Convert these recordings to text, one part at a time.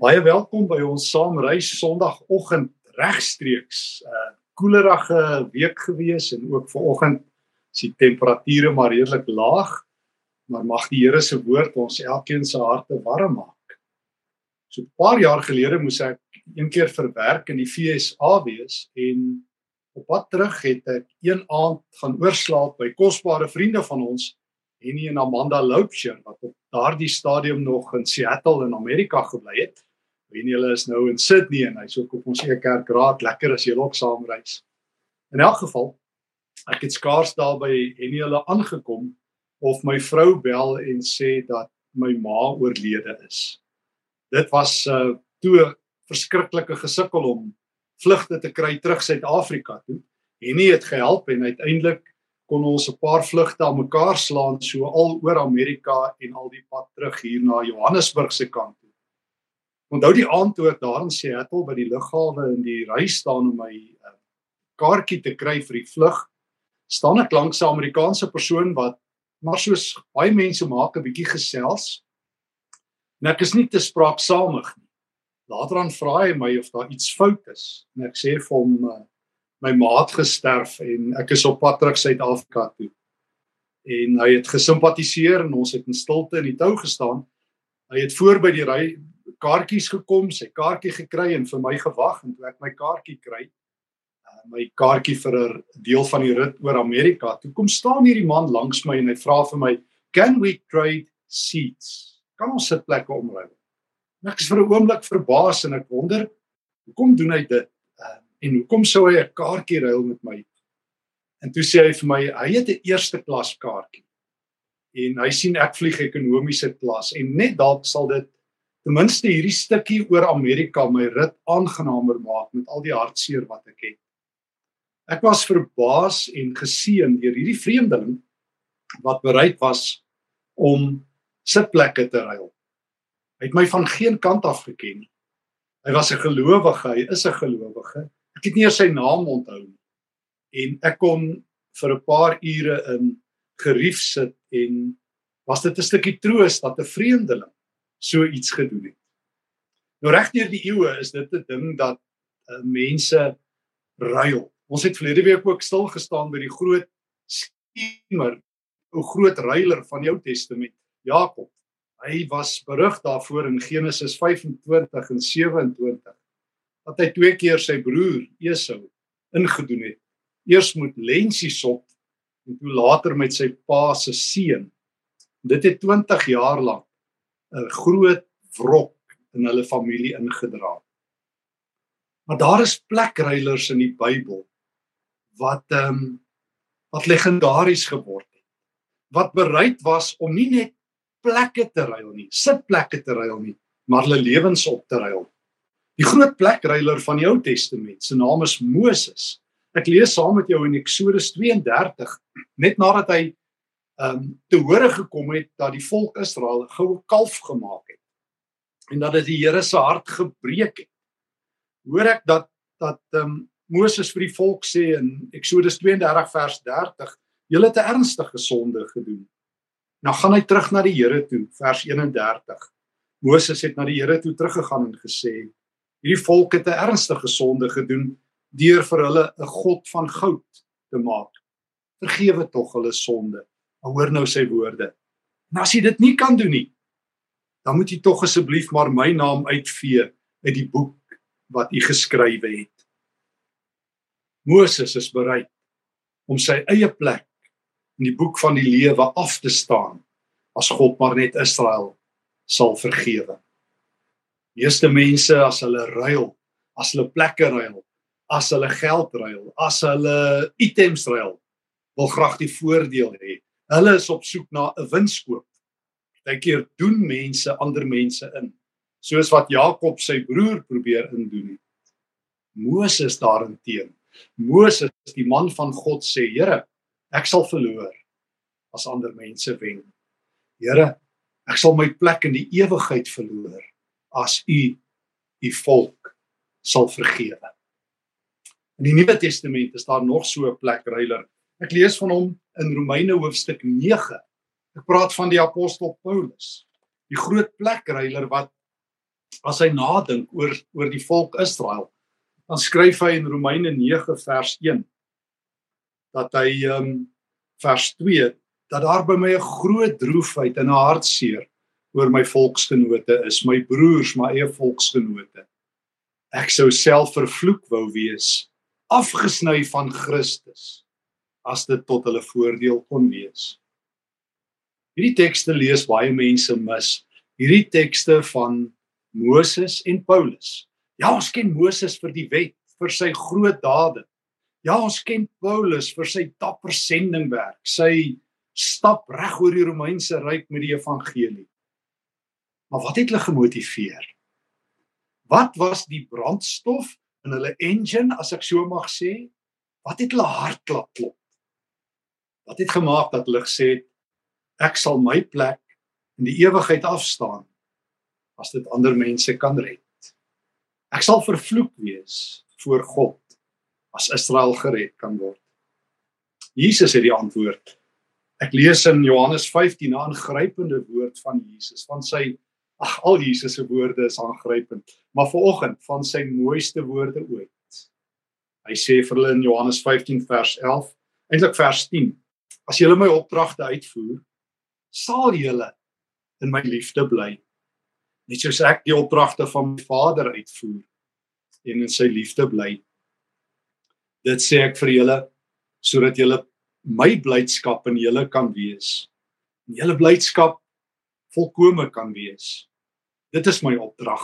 Baie welkom by ons saamreis Sondagoggend regstreeks. uh, Koelerige week gewees en ook vanoggend is die temperature maar redelik laag. Maar mag die Here se woord ons elkeen se harte warm maak. So 'n paar jaar gelede moes ek een keer verwerk in die FSA wees en op pad terug het ek een aand gaan oorslaap by kosbare vriende van ons Henny en Amanda Loupsher wat op daardie stadium nog in Seattle in Amerika gebly het. Henny hulle is nou in Sydney en hy's ook op ons Ekerk raad. Lekker as jy ook saam reis. In elk geval ek het skaars daar by Henny hulle aangekom of my vrou bel en sê dat my ma oorlede is. Dit was 'n uh, toe verskriklike gesukkel om vlugte te kry terug Suid-Afrika toe. Henny het gehelp en uiteindelik kon ons 'n paar vlugte aan mekaar slaan so al oor Amerika en al die pad terug hier na Johannesburg se kant. Onthou die aand toe ek daar in Seattle by die lughawe in die ry staan om my uh, kaartjie te kry vir die vlug, staan ek langs 'n Amerikaanse persoon wat maar soos baie mense maak 'n bietjie gesels. En ek is nie te spraaksamig nie. Later dan vra hy my of daar iets fout is en ek sê vir hom uh, my maat gesterf en ek is op pad terug Suid-Afrika toe. En hy het gesimpatiseer en ons het in stilte in die tou gestaan. Hy het voor by die ry kaartjies gekom, sy kaartjie gekry en vir my gewag en toe ek my kaartjie kry, uh, my kaartjie vir 'n deel van die rit oor Amerika. Toe kom staan hierdie man langs my en hy vra vir my, "Can we trade seats?" Kan ons sitplekke omruil? Ek is vir 'n oomblik verbaas en ek wonder, hoekom doen hy dit? en hoekom sou hy 'n kaartjie ruil met my? En toe sê hy vir my, hy het 'n eerste klas kaartjie. En hy sien ek vlieg ekonomiese klas en net dalk sal dit ten minste hierdie stukkie oor Amerika my rit aangenaamer maak met al die hartseer wat ek het. Ek was verbaas en geseën deur hierdie vreemdeling wat bereid was om sitplekke te ruil. Hy het my van geen kant af geken nie. Hy was 'n gelowige, hy is 'n gelowige Ek het nie eers sy naam onthou nie. En ek kon vir 'n paar ure in gerief sit en was dit 'n stukkie troos dat 'n vreemdeling so iets gedoen het. Nou regdeur die eeue is dit 'n ding dat uh, mense ruil. Ons het verlede week ook stil gestaan by die groot skemer, 'n groot ruiler van die Ou Testament, Jakob. Hy was berig daarvoor in Genesis 25 en 27 dat hy twee keer sy broer Esau ingedoen het. Eers met lensies op en toe later met sy pa se seun. Dit het 20 jaar lank 'n groot wrok in hulle familie ingedra. Maar daar is plekruilers in die Bybel wat ehm um, wat legendaries geword het. Wat bereid was om nie net plekke te ruil nie, sitplekke te ruil nie, maar hulle lewens op te ruil. Die groot plekruiler van die Ou Testament, se naam is Moses. Ek lees saam met jou in Eksodus 32, net nadat hy ehm um, te hore gekom het dat die volk Israel 'n goue kalf gemaak het en dat dit die Here se hart gebreek het. Hoor ek dat dat ehm um, Moses vir die volk sê in Eksodus 32 vers 30, julle het 'n ernstige sonde gedoen. Nou gaan hy terug na die Here toe, vers 31. Moses het na die Here toe teruggegaan en gesê: Hierdie volk het 'n ernstige sonde gedoen deur vir hulle 'n god van goud te maak. Vergewe tog hulle sonde. Maar hoor nou sy woorde. En as jy dit nie kan doen nie, dan moet jy tog asseblief maar my naam uitvee uit die boek wat u geskrywe het. Moses is bereid om sy eie plek in die boek van die lewe af te staan as God maar net Israel sal vergewe. Meeste mense as hulle ruil, as hulle plekke ruil, as hulle geld ruil, as hulle items ruil, wil graag die voordeel hê. Hulle is op soek na 'n winskoop. Partykeer doen mense ander mense in, soos wat Jakob sy broer probeer indoen het. Moses daarenteen. Moses, die man van God sê, Here, ek sal verloor as ander mense wen. Here, ek sal my plek in die ewigheid verloor as u u volk sal vergewe. In die Nuwe Testament is daar nog so 'n plek ruiler. Ek lees van hom in Romeine hoofstuk 9. Ek praat van die apostel Paulus. Die groot plek ruiler wat as hy nadink oor oor die volk Israel, dan skryf hy in Romeine 9 vers 1 dat hy ehm um, vers 2 dat daar by my 'n groot droefheid en 'n hartseer oor my volksgenote is, my broers, my eie volksgenote. Ek sou self vervloek wou wees, afgesny van Christus as dit tot hulle voordeel kon wees. Hierdie tekste lees baie mense mis. Hierdie tekste van Moses en Paulus. Ja, ons ken Moses vir die wet, vir sy groot dade. Ja, ons ken Paulus vir sy dapper sendingwerk, sy stap reg oor die Romeinse ryk met die evangelie. Maar wat het hulle gemotiveer? Wat was die brandstof in hulle engine as ek so mag sê? Wat het hulle hartklop klop? Wat het gemaak dat hulle gesê het ek sal my plek in die ewigheid afstaan as dit ander mense kan red. Ek sal vervloek wees voor God as Israel gered kan word. Jesus het die antwoord. Ek lees in Johannes 15 'n aangrypende woord van Jesus, van sy ag al Jesus se woorde is aangrypend, maar vanoggend van sy mooiste woorde ooit. Hy sê vir hulle in Johannes 15 vers 11, eintlik vers 10: As julle my opdragte uitvoer, sal julle in my liefde bly net soos ek die opdragte van my Vader uitvoer en in sy liefde bly. Dit sê ek vir julle sodat julle my blydskap in julle kan wees. En julle blydskap volkome kan wees. Dit is my opdrag.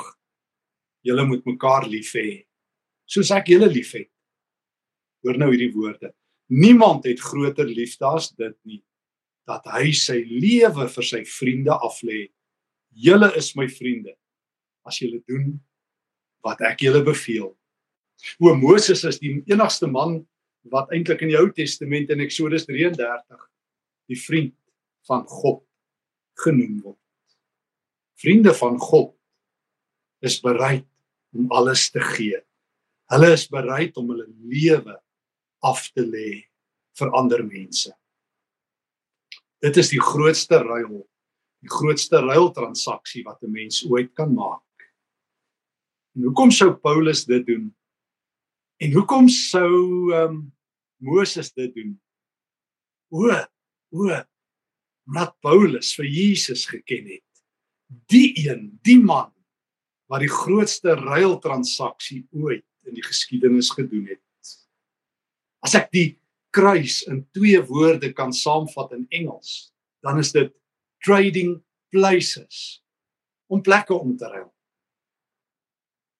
Julle moet mekaar lief hê soos ek julle liefhet. Hoor nou hierdie woorde. Niemand het groter liefde as dit nie dat hy sy lewe vir sy vriende aflê julle is my vriende as julle doen wat ek julle beveel. O Moses is die enigste man wat eintlik in die Ou Testament in Eksodus 33 die vriend van God genoem word. Vriende van God is bereid om alles te gee. Hulle is bereid om hulle lewe af te lê vir ander mense. Dit is die grootste ruil die grootste ruiltransaksie wat 'n mens ooit kan maak. En hoekom sou Paulus dit doen? En hoekom sou ehm um, Moses dit doen? O, o, wat Paulus vir Jesus geken het. Die een, die man wat die grootste ruiltransaksie ooit in die geskiedenis gedoen het. As ek die kruis in twee woorde kan saamvat in Engels, dan is dit trading places om plekke om te ruil.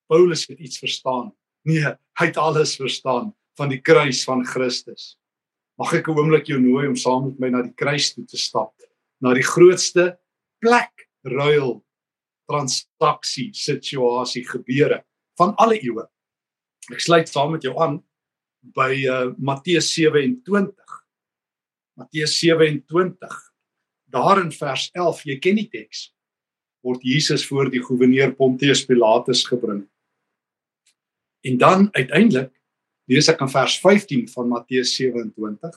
Paulus het iets verstaan. Nee, hy het alles verstaan van die kruis van Christus. Mag ek 'n oomblik jou nooi om saam met my na die kruis toe te stap, na die grootste plek ruil transaksie situasie gebeure van alle eeue. Ek sluit saam met jou aan by uh, Matteus 27. Matteus 27 daar in vers 11, jy ken die teks, word Jesus voor die goewerneur Pontius Pilatus gebring. En dan uiteindelik lees ek in vers 15 van Matteus 27.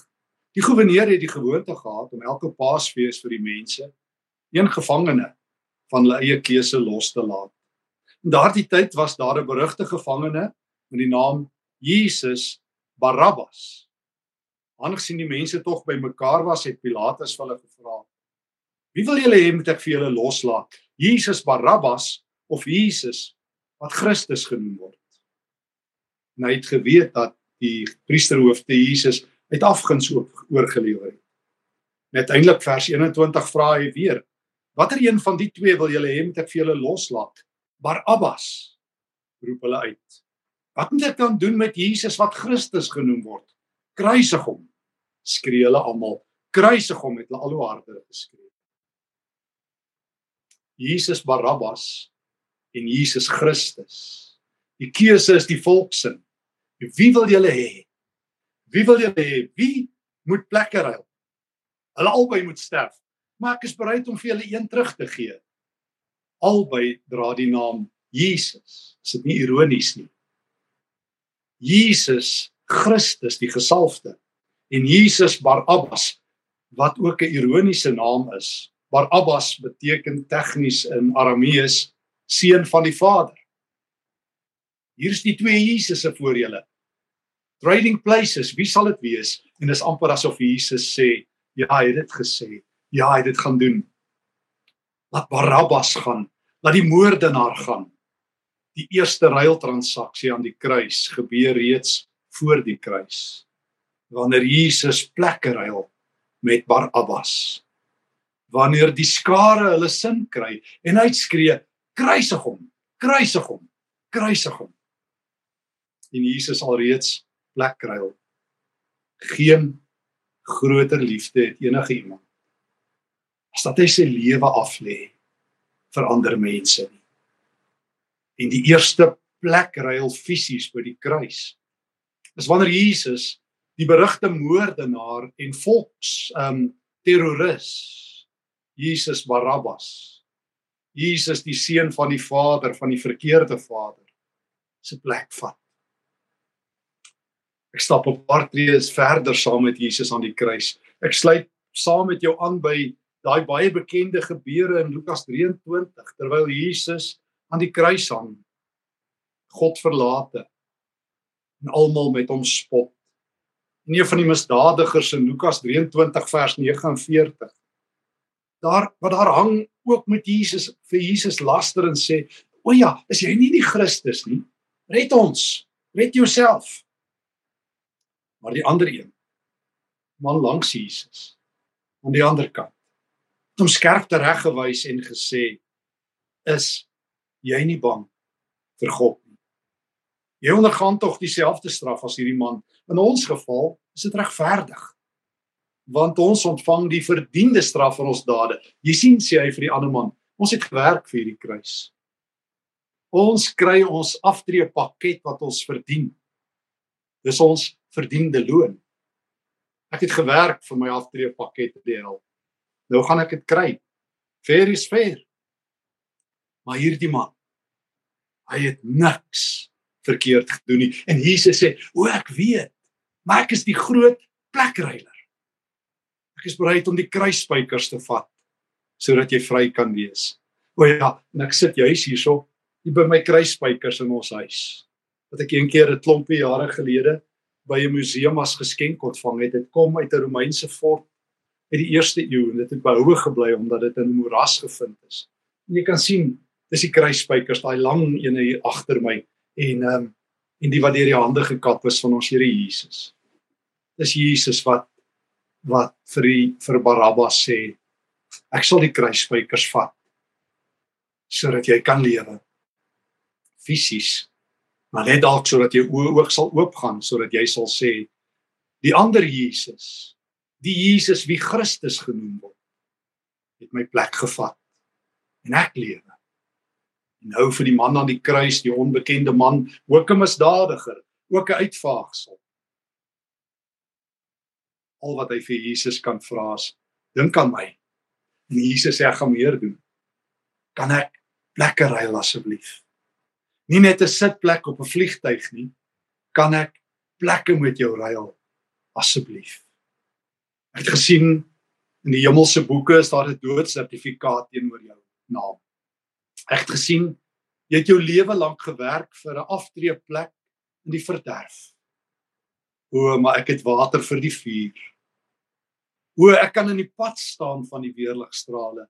Die goewerneur het die gewoonte gehad om elke Paasfees vir die mense een gevangene van hulle eie keuse los te laat. In daardie tyd was daar 'n berugte gevangene met die naam Jesus Barabbas. Aangesien die mense tog bymekaar was, het Pilatus hulle gevra: Wie wil julle hê moet ek vir julle loslaat? Jesus Barabbas of Jesus wat Christus genoem word? En hy het geweet dat die priesterhoofde Jesus uit afguns oorgelewer het. Net eintlik vers 21 vra hy weer: Watter een van die twee wil julle hê moet ek vir julle loslaat? Barabbas roep hulle uit. Wat moet ek dan doen met Jesus wat Christus genoem word? Kruisig hom. Skree hulle almal. Kruisig hom het hulle al hoe harder geskree. Jesus Barabbas en Jesus Christus. Die keuse is die volk se. Wie wil julle hê? Wie wil julle hê? Wie moet plekke ruil? Hulle albei moet sterf. Maar ek is bereid om vir julle een terug te gee. Albei dra die naam Jesus. Is dit nie ironies nie? Jesus Christus die gesalfde en Jesus Barabbas wat ook 'n ironiese naam is Barabbas beteken tegnies in Aramees seun van die Vader. Hier is die twee Jesusse voor julle. Trading places, wie sal dit wees? En dis amper asof Jesus sê, ja, hy het dit gesê. Ja, hy het dit gaan doen. Laat Barabbas gaan, laat die moordenaar gaan. Die eerste ruiltransaksie aan die kruis gebeur reeds voor die kruis. Wanneer Jesus plekke ruil met Barabbas. Wanneer die skare hulle sin kry en uitskree kruisig hom, kruisig hom, kruisig hom. En Jesus alreeds plek ruil. Geen groter liefde het enige iemand as dat hy sy lewe af lê vir ander mense nie. En die eerste plek ruil fisies by die kruis. Is wanneer Jesus die berugte moordenaar en volks um terroris Jesus Barabbas Jesus die seun van die Vader van die verkeerde Vader se plek vat. Ek stap op paar tree verder saam met Jesus aan die kruis. Ek sluit saam met jou aan by daai baie bekende gebeure in Lukas 23 terwyl Jesus aan die kruis hang. God verlate en almal met hom spot en een van die misdadigers in Lukas 23 vers 49. Daar wat daar hang ook met Jesus vir Jesus laster en sê: "O ja, is jy nie die Christus nie? Red ons. Red jouself." Maar die ander een, man langs Jesus, aan die ander kant, het hom skerp tereggewys en gesê: "Is jy nie bang vir God nie? Jy ondergaan tog dieselfde straf as hierdie man In ons geval is dit regverdig. Want ons ontvang die verdiende straf vir ons dade. Jy sien sê hy vir die ander man, ons het gewerk vir hierdie kruis. Ons kry ons aftreepakket wat ons verdien. Dis ons verdiende loon. Ek het gewerk vir my aftreepakket te deel. Nou gaan ek dit kry. Fair is fair. Maar hierdie man, hy het niks verkeerd gedoen nie. En Jesus sê, "O ek weet maar ek is die groot plekryler. Ek is bereid om die kruisspykers te vat sodat jy vry kan wees. O ja, en ek sit juis hierso hier by my kruisspykers in ons huis. Wat ek eendag 'n klompie jare gelede by 'n museum as geskenk ontvang het. Dit kom uit 'n Romeinse fort uit die eerste eeu en dit het behoue gebly omdat dit in moeras gevind is. En jy kan sien, dis die kruisspykers, daai lang ene hier agter my. En ehm um, en die wat deur die hande gekap is van ons Here Jesus. Dis Jesus wat wat vir die, vir Barabbas sê ek sal die kruisspykers vat sodat jy kan lewe fisies maar net dalk sodat jou oë ook sal oopgaan sodat jy sal sê die ander Jesus die Jesus wie Christus genoem word het my plek gevat en ek lewe en nou vir die man aan die kruis die onbekende man ook 'n misdadiger ook 'n uitvaagsel al wat hy vir Jesus kan vra is dink aan my. En Jesus sê ek gaan meer doen. Kan ek plekke ruil asseblief? Nie net 'n sitplek op 'n vliegtyg nie. Kan ek plekke met jou ruil asseblief? Ek het gesien in die hemelse boeke is daar 'n doodsertifikaat teenoor jou naam. Ek het gesien jy het jou lewe lank gewerk vir 'n aftreeplek in die verderf. O, maar ek het water vir die vuur. O, ek kan in die pad staan van die weerligstrale.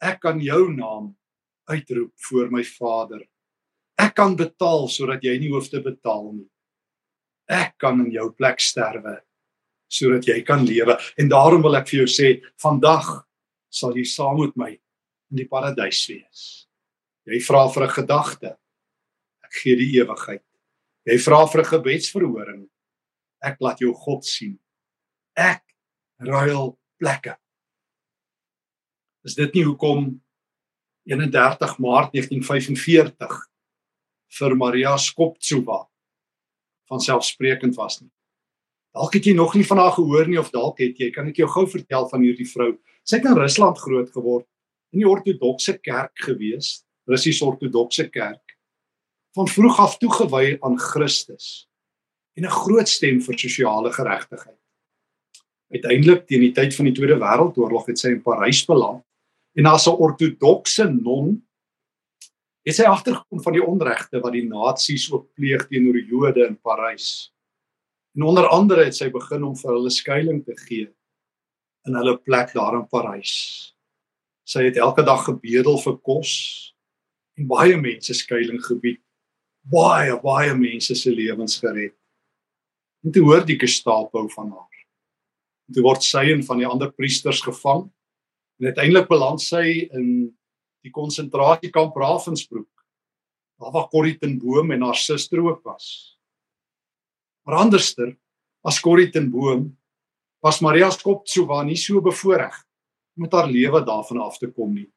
Ek kan jou naam uitroep voor my Vader. Ek kan betaal sodat jy nie hoef te betaal nie. Ek kan in jou plek sterwe sodat jy kan lewe. En daarom wil ek vir jou sê, vandag sal jy saam met my in die paradys wees. Jy vra vir 'n gedagte. Ek gee die ewigheid. Jy vra vir 'n gebedsverhoring ek laat jou God sien. Ek ruil plekke. Is dit nie hoekom 31 Maart 1945 vir Maria Skoptsova van selfsprekend was nie. Dalk het jy nog nie van haar gehoor nie of dalk het jy, kan ek jou gou vertel van hierdie vrou. Sy het in Rusland groot geword, in die ortodokse kerk gewees, Russiese ortodokse kerk. Van vroeg af toegewy aan Christus en 'n groot stem vir sosiale geregtigheid. Uiteindelik teen die tyd van die Tweede Wêreldoorlog het sy in Parys beland en as 'n ortodokse non het sy agtergekom van die onregte wat die nasies ook pleeg teenoor die Jode in Parys. En onder andere het sy begin om vir hulle skuilings te gee in hulle plek daar in Parys. Sy het elke dag gebedel vir kos en baie mense skuilings gebied. Baie baie mense se lewens gered. En toe hoor die Gestapo van haar. Toe word sy en van die ander priesters gevang en uiteindelik beland sy in die konsentrasiekamp Ravensbrück. Daar waar Corrie ten Boom en haar suster ook was. Maar anderster as Corrie ten Boom was Maria Skoptsova nie so bevoorreg met haar lewe daarvan af te kom nie.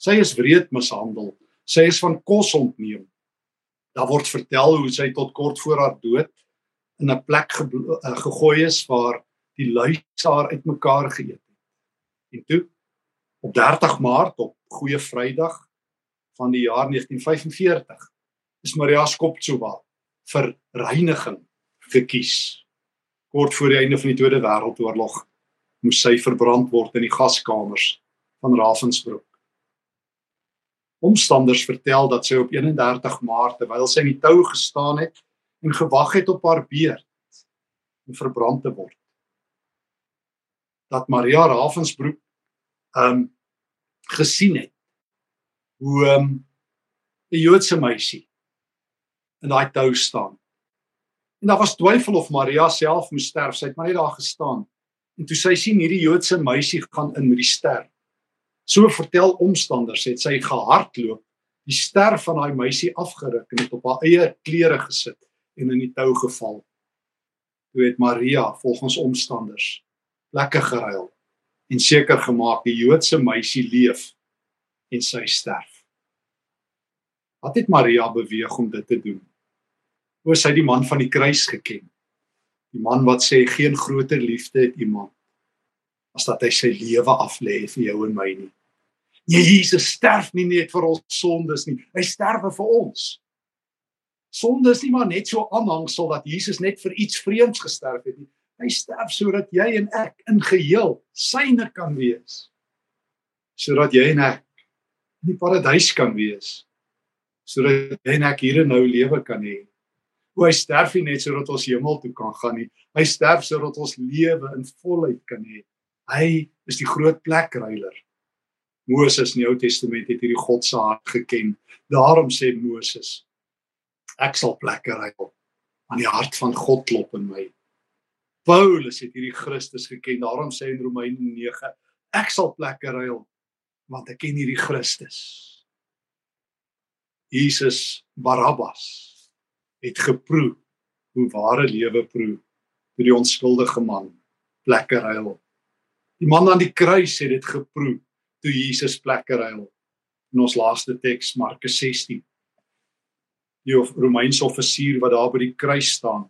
Sy is wreed mishandel. Sy is van kos ontneem. Daar word vertel hoe sy tot kort voor haar dood in 'n plek ge uh, gegooi is waar die luise haar uitmekaar geëet het. En toe op 30 Maart op Goeie Vrydag van die jaar 1945 is Maria Skoptsova vir reiniging gekies kort voor die einde van die Tweede Wêreldoorlog moes sy verbrand word in die gaskamers van Ravensbrück. Omstanders vertel dat sy op 31 Maart terwyl sy in die tou gestaan het en gewag het op haar beurt om verbrand te word. Dat Maria Ravensbrück ehm um, gesien het hoe ehm um, 'n Joodse meisie in daai tou staan En daar was twyfel of Maria self moes sterf. Sy het maar net daar gestaan. En toe sy sien hierdie Joodse meisie gaan in met die ster. So vertel omstanders het sy gehardloop, die ster van daai meisie afgeruk en het op haar eie klere gesit en in die tou geval. Toe het Maria volgens omstanders lekker geruil en seker gemaak die Joodse meisie leef en sy sterf. Wat het Maria beweeg om dit te doen? oor sy die man van die kruis geken. Die man wat sê geen groter liefde het iemand as dat hy sy lewe aflê vir jou en my nie. Nee, Jesus sterf nie net vir ons sondes nie. Hy sterwe vir ons. Sonde is nie maar net so aanhangsel dat Jesus net vir iets vreemds gesterf het nie. Hy sterf sodat jy en ek in geheel syne kan wees. Sodat jy en ek in die paradys kan wees. Sodat jy en ek hier en nou lewe kan hê. Hoe hy sterf nie net sodat ons hemel toe kan gaan nie. Hy sterf sodat ons lewe in volheid kan hê. Hy is die groot plekreiler. Moses in die Ou Testament het hierdie God se hart geken. Daarom sê Moses: Ek sal plekke ruil aan die hart van God klop in my. Paulus het hierdie Christus geken. Daarom sê in Romeine 9: Ek sal plekke ruil want ek ken hierdie Christus. Jesus Barabbas het geproe hoe ware lewe proe toe die onskuldige man plekke ruil. Die man aan die kruis het dit geproe toe Jesus plekke ruil. In ons laaste teks Markus 16. Die Romeinse offisier wat daar by die kruis staan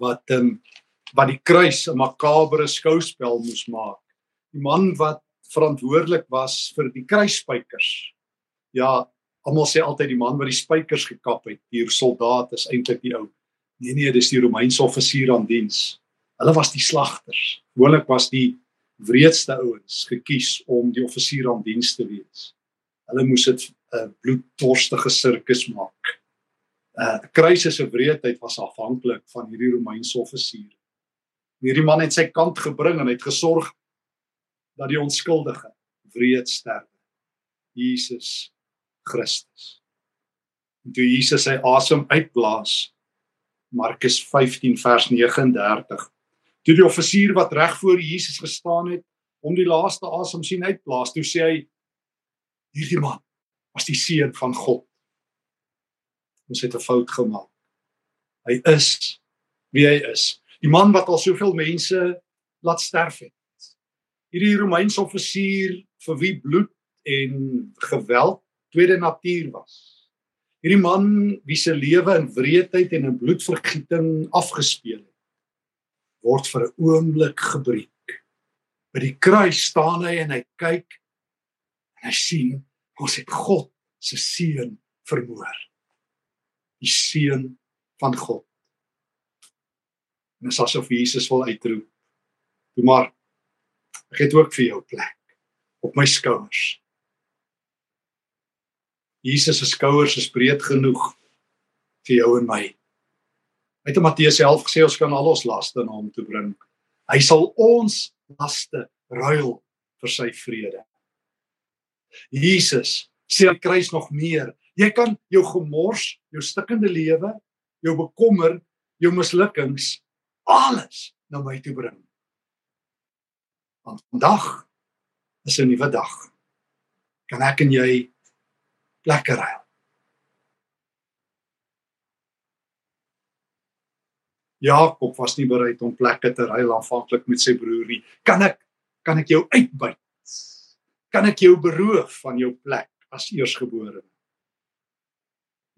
wat ehm um, wat die kruis 'n makabere skouspel moes maak. Die man wat verantwoordelik was vir die kruisspykers. Ja, Almal sê altyd die man wat die spykers gekap het, die soldaat is eintlik die ou. Nee nee, dis die Romeinse offisier aan diens. Hulle was die slagters. Gewoonlik was die wreedste ouens gekies om die offisier aan diens te wees. Hulle moes dit 'n uh, bloeddorstige sirkus maak. 'n uh, Kruise se wreedheid was afhanklik van hierdie Romeinse offisier. Hierdie man het sy kant gebring en het gesorg dat die onskuldige wreed sterwe. Jesus Christus. En toe Jesus sy asem uitblaas Markus 15 vers 39. Toe die offisier wat reg voor Jesus gestaan het om die laaste asem sien uitblaas, toe sê hy hierdie man was die seun van God. Ons het 'n fout gemaak. Hy is wie hy is. Die man wat al soveel mense laat sterf het. Hierdie Romeinse offisier vir wie bloed en geweld tweede natuur was. Hierdie man wie se lewe in wreedheid en in bloedvergieting afgespeel het, word vir 'n oomblik gebreek. By die kruis staan hy en hy kyk en hy sien ons het God se seun vermoor. Die seun van God. En dit is asof Jesus wil uitroep. Toe maar ek het ook vir jou plek op my skouers. Jesus se skouers is breed genoeg vir jou en my. Hy het Matteus 11 gesê ons kan al ons laste na hom toe bring. Hy sal ons laste ruil vir sy vrede. Jesus sê aan die kruis nog meer. Jy kan jou gemors, jou stikkende lewe, jou bekommer, jou mislukkings alles na my toe bring. Want vandag is 'n nuwe dag. Kan ek en jy plekke ruil? Jakob was nie bereid om plekke te ruil aanvanklik met sy broer nie. Kan ek kan ek jou uitbuit? Kan ek jou beroof van jou plek as eersgebore?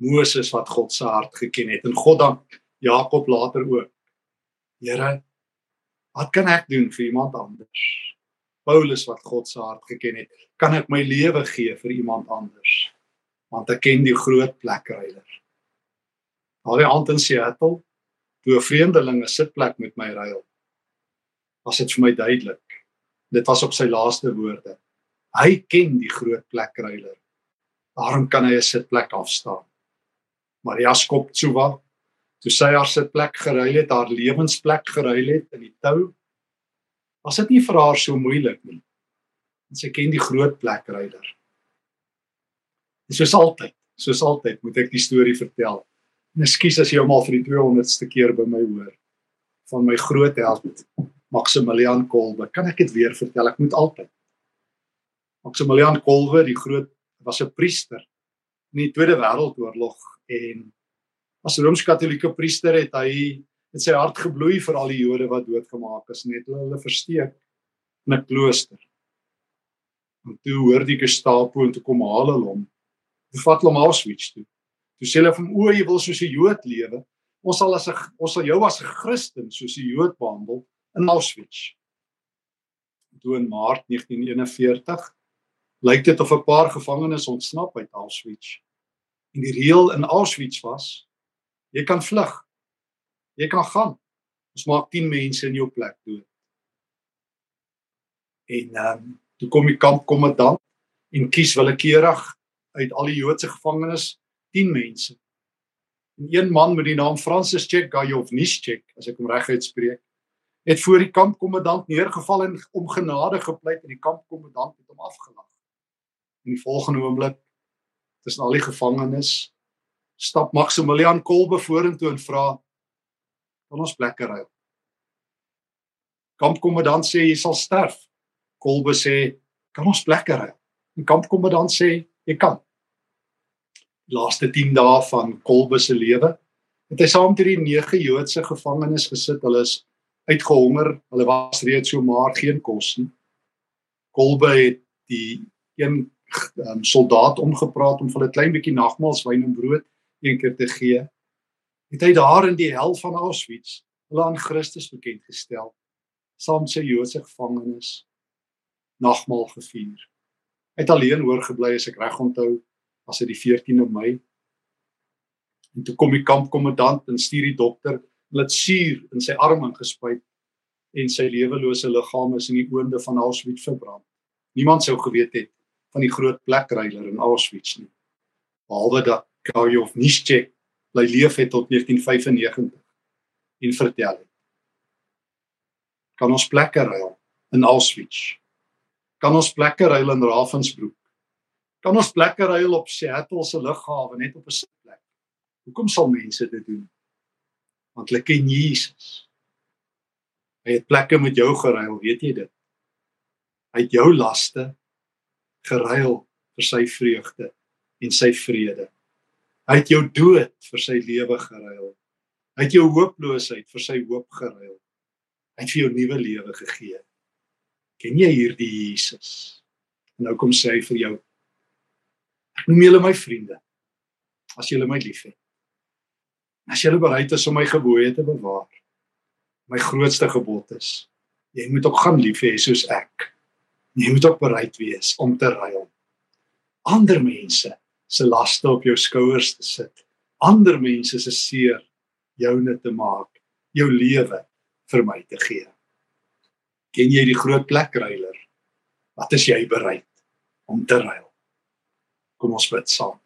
Moses wat God se hart geken het en God dan Jakob later ook. Here, wat kan ek doen vir iemand anders? Paulus wat God se hart geken het, kan ek my lewe gee vir iemand anders? Want ek ken die groot plekreiler. Daai aand in Seattle, toe 'n vreemdeling 'n sitplek met my ruil, was dit vir my duidelik. Dit was op sy laaste woorde. Hy ken die groot plekreiler. Daarom kan hy 'n sitplek afstaan. Maria Skoptsova toe sy haar sitplek geruil het, haar lewensplek geruil het in die tou. Was dit nie vir haar so moeilik nie? Want sy ken die groot plekreiler. En soos altyd, soos altyd moet ek die storie vertel. Ekskuus as jy hom al vir die 200ste keer by my hoor van my groot held Maximilian Kolbe. Kan ek dit weer vertel? Ek moet altyd. Maximilian Kolbe, die groot was 'n priester in die Tweede Wêreldoorlog en as rooms-katolieke priester het hy in sy hart gebloei vir al die Jode wat doodgemaak is net hulle hulle versteek in 'n klooster. En toe hoor die Gestapo en toe kom haal hulle hom. Toe vat hulle hom Auschwitz toe. Toe sê hulle hom o, jy wil soos 'n Jood lewe. Ons sal as 'n ons sal jou as 'n Christen soos 'n Jood behandel in Auschwitz. Toe in Maart 1941 lyk dit of 'n paar gevangenes ontsnap uit Auschwitz. En die reël in Auschwitz was Jy kan vlug. Jy kan gaan. Ons maak 10 mense in jou plek dood. En ehm um, toe kom die kampkommandant en kies willekeurig uit al die Joodse gevangenes 10 mense. En een man met die naam Francis Chekgayovnischek, as ek hom reg uitspreek, het voor die kampkommandant neergeval en om genade gepleit en die kampkommandant het hom afgelag. In die volgende oomblik tussen al die gevangenes stap Maximilian Kolbe vorentoe en vra kan ons plekke ruil. Kampkommandant sê jy sal sterf. Kolbe sê kan ons plekke ruil. Die kampkommandant sê jy kan. Die laaste 10 dae van Kolbe se lewe het hy saam met die 9 Joodse gevangenes gesit. Hulle is uitgehonger. Hulle was reeds so maar geen kos nie. Kolbe het die een um, soldaat omgepraat om vir hulle 'n klein bietjie nagmaalswyn en brood een keer te gee, het hy daar in die hel van Auschwitz hulle aan Christus bekend gestel, saam met sy Joodse gevangenes nagmaal gevier. Hy het alleen oorgebly as ek reg onthou, as dit die 14de Mei. En toe kom die kampkommandant en stuur die dokter, hulle het suur in sy arm ingespuit en sy lewelose liggaam is in die oonde van Auschwitz verbrand. Niemand sou geweet het van die groot plekreiler in Auschwitz nie. Behalwe dat Kajov Nischek bly leef het tot 1995 en vertel het. Kan ons plekke ruil in Auschwitz? Kan ons plekke ruil in Ravensbrück? Kan ons plekke ruil op Seattle se lughawe net op 'n sitplek? Hoekom sal mense dit doen? Want hulle ken Jesus. Hy het plekke met jou geruil, weet jy dit? Hy het jou laste geruil vir sy vreugde en sy vrede. Hy het jou dood vir sy lewe geruil. Hy het jou hooploosheid vir sy hoop geruil. Hy het vir jou nuwe lewe gegee. Ken jy hierdie Jesus? En nou kom sê hy vir jou: Ek noem julle my vriende as julle my liefhet. As julle bereid is om my gebooie te bewaar. My grootste gebod is: jy moet ook gaan lief hê soos ek. Jy moet ook bereid wees om te ruil. Ander mense se laste op jou skouers te sit. Ander mense se seer joune te maak, jou lewe vir my te gee. Ken jy die groot plekreiler? Wat is jy bereid om te ruil? Kom ons bid saam.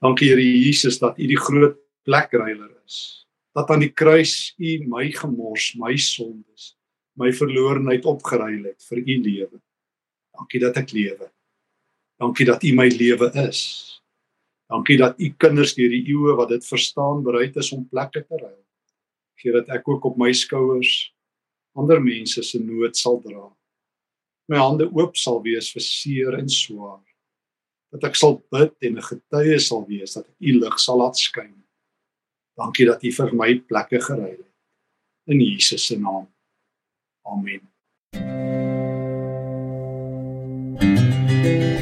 Dankie Here Jesus dat U die groot plekryler is. Dat aan die kruis U my gemors, my sondes, my verlorenheid opgeruil het vir U lewe. Dankie dat ek lewe. Dankie dat U my lewe is. Dankie dat U kinders deur die eeue wat dit verstaan bereid is om plekke te ruil. Gee dat ek ook op my skouers ander mense se nood sal dra. My hande oop sal wees vir seer en swaar. Dat ek sal bid en 'n getuie sal wees dat ek u lig sal laat skyn. Dankie dat u vir my plekke gery het. In Jesus se naam. Amen. thank you